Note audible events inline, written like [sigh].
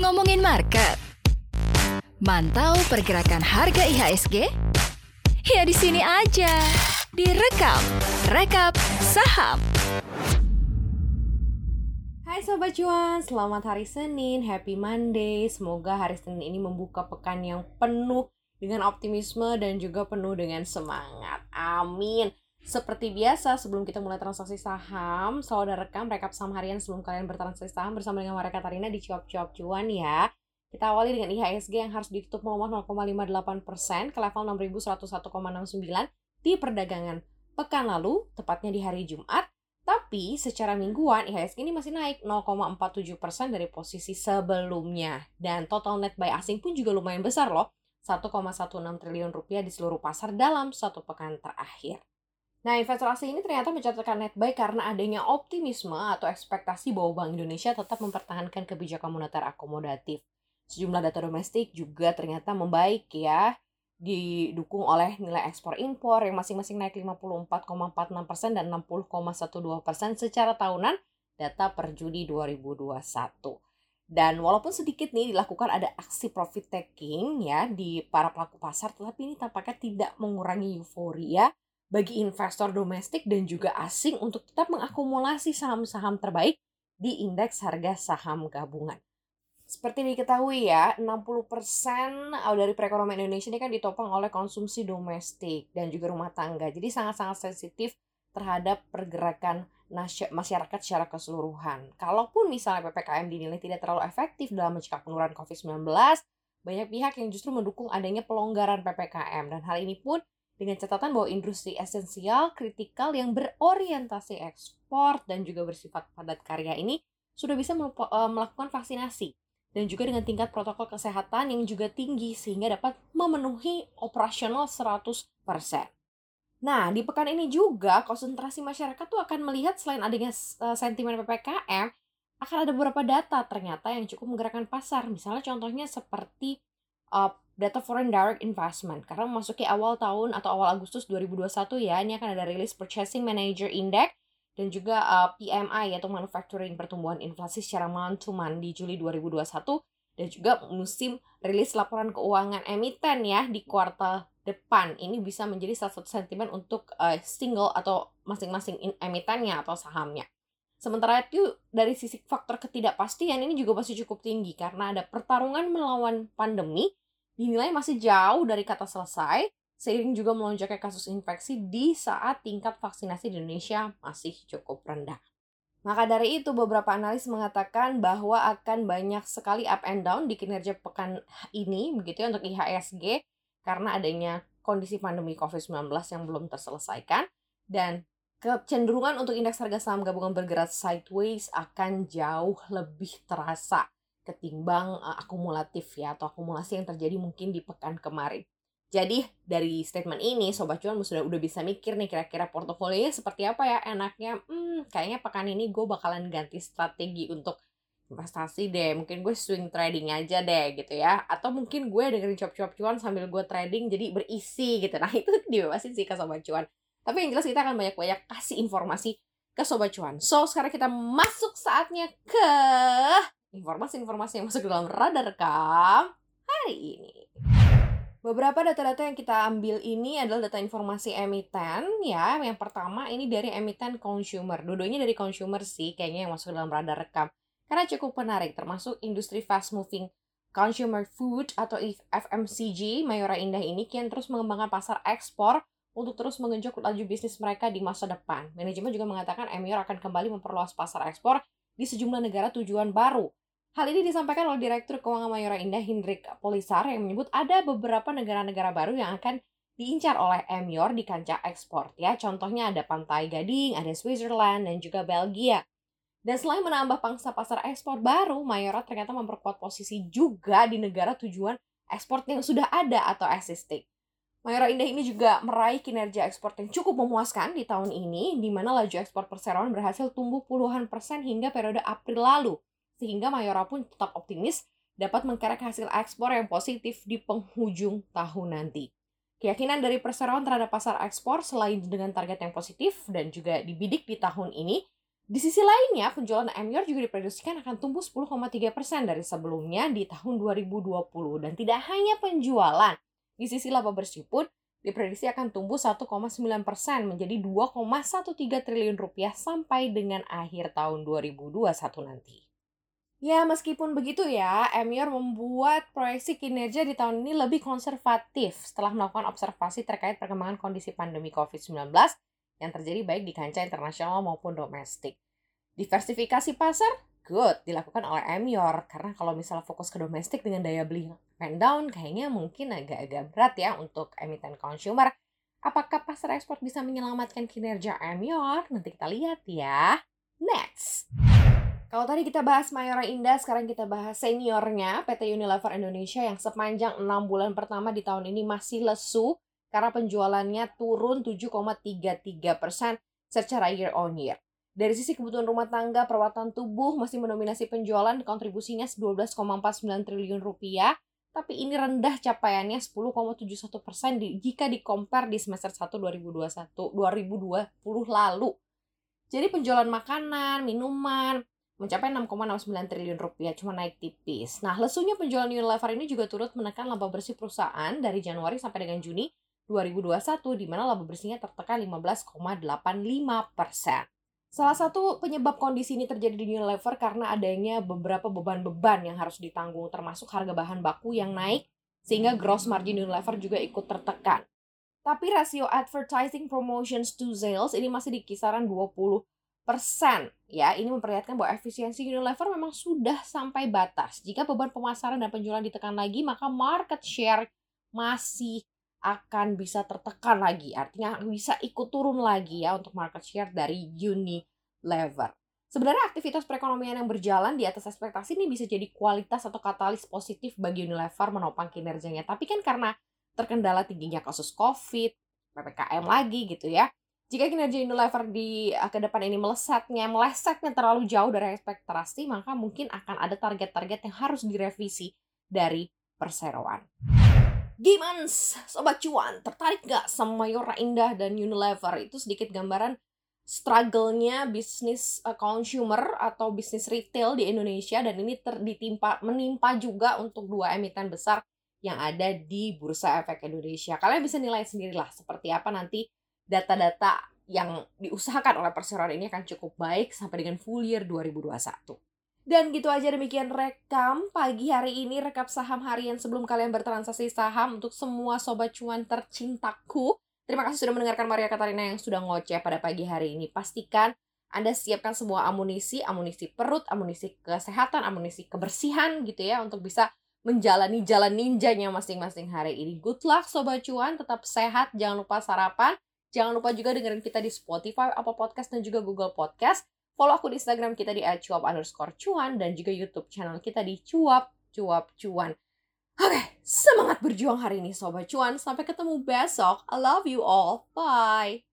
Ngomongin market. Mantau pergerakan harga IHSG? Ya di sini aja. Direkap, rekap saham. Hai Sobat Cuan, selamat hari Senin, Happy Monday. Semoga hari Senin ini membuka pekan yang penuh dengan optimisme dan juga penuh dengan semangat. Amin. Seperti biasa, sebelum kita mulai transaksi saham, ada rekam rekap saham harian sebelum kalian bertransaksi saham bersama dengan Maria Katarina di Cuap Cuap Cuan ya. Kita awali dengan IHSG yang harus ditutup melemah 0,58% ke level 6101,69 di perdagangan pekan lalu, tepatnya di hari Jumat. Tapi secara mingguan IHSG ini masih naik 0,47% dari posisi sebelumnya. Dan total net buy asing pun juga lumayan besar loh, 1,16 triliun rupiah di seluruh pasar dalam satu pekan terakhir. Nah, investor asing ini ternyata mencatatkan net buy karena adanya optimisme atau ekspektasi bahwa Bank Indonesia tetap mempertahankan kebijakan moneter akomodatif. Sejumlah data domestik juga ternyata membaik ya, didukung oleh nilai ekspor impor yang masing-masing naik 54,46% dan 60,12% secara tahunan data per Juni 2021. Dan walaupun sedikit nih dilakukan ada aksi profit taking ya di para pelaku pasar, tetapi ini tampaknya tidak mengurangi euforia bagi investor domestik dan juga asing untuk tetap mengakumulasi saham-saham terbaik di indeks harga saham gabungan. Seperti diketahui ya, 60% dari perekonomian Indonesia ini kan ditopang oleh konsumsi domestik dan juga rumah tangga. Jadi sangat-sangat sensitif terhadap pergerakan masyarakat secara keseluruhan. Kalaupun misalnya PPKM dinilai tidak terlalu efektif dalam mencegah penularan COVID-19, banyak pihak yang justru mendukung adanya pelonggaran PPKM dan hal ini pun dengan catatan bahwa industri esensial, kritikal yang berorientasi ekspor dan juga bersifat padat karya ini sudah bisa eh, melakukan vaksinasi dan juga dengan tingkat protokol kesehatan yang juga tinggi sehingga dapat memenuhi operasional 100%. Nah, di pekan ini juga konsentrasi masyarakat tuh akan melihat selain adanya uh, sentimen PPKM, akan ada beberapa data ternyata yang cukup menggerakkan pasar. Misalnya contohnya seperti uh, data foreign direct investment. Karena memasuki awal tahun atau awal Agustus 2021 ya, ini akan ada rilis Purchasing Manager Index dan juga uh, PMI yaitu manufacturing pertumbuhan inflasi secara month to month di Juli 2021 dan juga musim rilis laporan keuangan emiten ya di kuartal depan. Ini bisa menjadi salah satu sentimen untuk uh, single atau masing-masing emitennya atau sahamnya. Sementara itu dari sisi faktor ketidakpastian ini juga masih cukup tinggi karena ada pertarungan melawan pandemi dinilai masih jauh dari kata selesai seiring juga melonjaknya kasus infeksi di saat tingkat vaksinasi di Indonesia masih cukup rendah. Maka dari itu beberapa analis mengatakan bahwa akan banyak sekali up and down di kinerja pekan ini begitu ya untuk IHSG karena adanya kondisi pandemi COVID-19 yang belum terselesaikan dan kecenderungan untuk indeks harga saham gabungan bergerak sideways akan jauh lebih terasa ketimbang uh, akumulatif ya atau akumulasi yang terjadi mungkin di pekan kemarin. Jadi dari statement ini Sobat Cuan sudah udah bisa mikir nih kira-kira portofolionya seperti apa ya enaknya. Hmm, kayaknya pekan ini gue bakalan ganti strategi untuk investasi deh. Mungkin gue swing trading aja deh gitu ya. Atau mungkin gue dengerin cuap-cuap cuan sambil gue trading jadi berisi gitu. Nah [laughs] itu dibebasin sih ke Sobat Cuan. Tapi yang jelas kita akan banyak-banyak kasih informasi ke Sobat Cuan. So sekarang kita masuk saatnya ke informasi-informasi yang masuk dalam radar rekam hari ini. Beberapa data-data yang kita ambil ini adalah data informasi emiten ya. Yang pertama ini dari emiten consumer. Dua-duanya dari consumer sih kayaknya yang masuk dalam radar rekam. Karena cukup menarik termasuk industri fast moving consumer food atau FMCG Mayora Indah ini kian terus mengembangkan pasar ekspor untuk terus mengenjot laju bisnis mereka di masa depan. Manajemen juga mengatakan Emior akan kembali memperluas pasar ekspor di sejumlah negara tujuan baru Hal ini disampaikan oleh Direktur Keuangan Mayora Indah Hendrik Polisar yang menyebut ada beberapa negara-negara baru yang akan diincar oleh Emior di kancah ekspor. Ya, contohnya ada Pantai Gading, ada Switzerland, dan juga Belgia. Dan selain menambah pangsa pasar ekspor baru, Mayora ternyata memperkuat posisi juga di negara tujuan ekspor yang sudah ada atau existing. Mayora Indah ini juga meraih kinerja ekspor yang cukup memuaskan di tahun ini, di mana laju ekspor perseroan berhasil tumbuh puluhan persen hingga periode April lalu sehingga Mayora pun tetap optimis dapat mengkerek hasil ekspor yang positif di penghujung tahun nanti. Keyakinan dari perseroan terhadap pasar ekspor selain dengan target yang positif dan juga dibidik di tahun ini, Di sisi lainnya, penjualan Emior juga diprediksikan akan tumbuh 10,3% dari sebelumnya di tahun 2020. Dan tidak hanya penjualan, di sisi laba bersih pun diprediksi akan tumbuh 1,9% menjadi 2,13 triliun rupiah sampai dengan akhir tahun 2021 nanti. Ya, meskipun begitu ya, Emior membuat proyeksi kinerja di tahun ini lebih konservatif setelah melakukan observasi terkait perkembangan kondisi pandemi COVID-19 yang terjadi baik di kancah internasional maupun domestik. Diversifikasi pasar, good, dilakukan oleh Emior. Karena kalau misalnya fokus ke domestik dengan daya beli down, kayaknya mungkin agak-agak berat ya untuk emiten consumer. Apakah pasar ekspor bisa menyelamatkan kinerja Emior? Nanti kita lihat ya. Next. Kalau tadi kita bahas Mayora Indah, sekarang kita bahas seniornya PT Unilever Indonesia yang sepanjang 6 bulan pertama di tahun ini masih lesu karena penjualannya turun 7,33 persen secara year on year. Dari sisi kebutuhan rumah tangga, perawatan tubuh masih mendominasi penjualan, kontribusinya 12,49 triliun rupiah, tapi ini rendah capaiannya 10,71 persen di, jika dikompar di semester 1 2021 2020 lalu. Jadi penjualan makanan, minuman, mencapai 6,69 triliun rupiah, cuma naik tipis. Nah, lesunya penjualan Unilever ini juga turut menekan laba bersih perusahaan dari Januari sampai dengan Juni 2021 di mana laba bersihnya tertekan 15,85 persen. Salah satu penyebab kondisi ini terjadi di Unilever karena adanya beberapa beban-beban yang harus ditanggung termasuk harga bahan baku yang naik sehingga gross margin Unilever juga ikut tertekan. Tapi rasio advertising promotions to sales ini masih di kisaran 20 persen ya ini memperlihatkan bahwa efisiensi Unilever memang sudah sampai batas jika beban pemasaran dan penjualan ditekan lagi maka market share masih akan bisa tertekan lagi. Artinya bisa ikut turun lagi ya untuk market share dari Unilever. Sebenarnya aktivitas perekonomian yang berjalan di atas ekspektasi ini bisa jadi kualitas atau katalis positif bagi Unilever menopang kinerjanya. Tapi kan karena terkendala tingginya kasus COVID, PPKM lagi gitu ya. Jika kinerja Unilever di eh, ke depan ini melesatnya, melesetnya terlalu jauh dari ekspektasi, maka mungkin akan ada target-target yang harus direvisi dari perseroan. Gimana Sobat Cuan? Tertarik gak sama Mayora Indah dan Unilever? Itu sedikit gambaran struggle-nya bisnis uh, consumer atau bisnis retail di Indonesia dan ini terditimpa menimpa juga untuk dua emiten besar yang ada di Bursa Efek Indonesia. Kalian bisa nilai sendirilah seperti apa nanti data-data yang diusahakan oleh perseroan ini akan cukup baik sampai dengan full year 2021. Dan gitu aja demikian rekam pagi hari ini rekap saham harian sebelum kalian bertransaksi saham untuk semua sobat cuan tercintaku. Terima kasih sudah mendengarkan Maria Katarina yang sudah ngoceh pada pagi hari ini. Pastikan Anda siapkan semua amunisi, amunisi perut, amunisi kesehatan, amunisi kebersihan gitu ya untuk bisa menjalani jalan ninjanya masing-masing hari ini. Good luck sobat cuan, tetap sehat, jangan lupa sarapan. Jangan lupa juga dengerin kita di Spotify, Apple Podcast, dan juga Google Podcast. Follow akun Instagram kita di @cuap underscore cuan dan juga YouTube channel kita di cuap cuap cuan. Oke, semangat berjuang hari ini Sobat Cuan. Sampai ketemu besok. I love you all. Bye.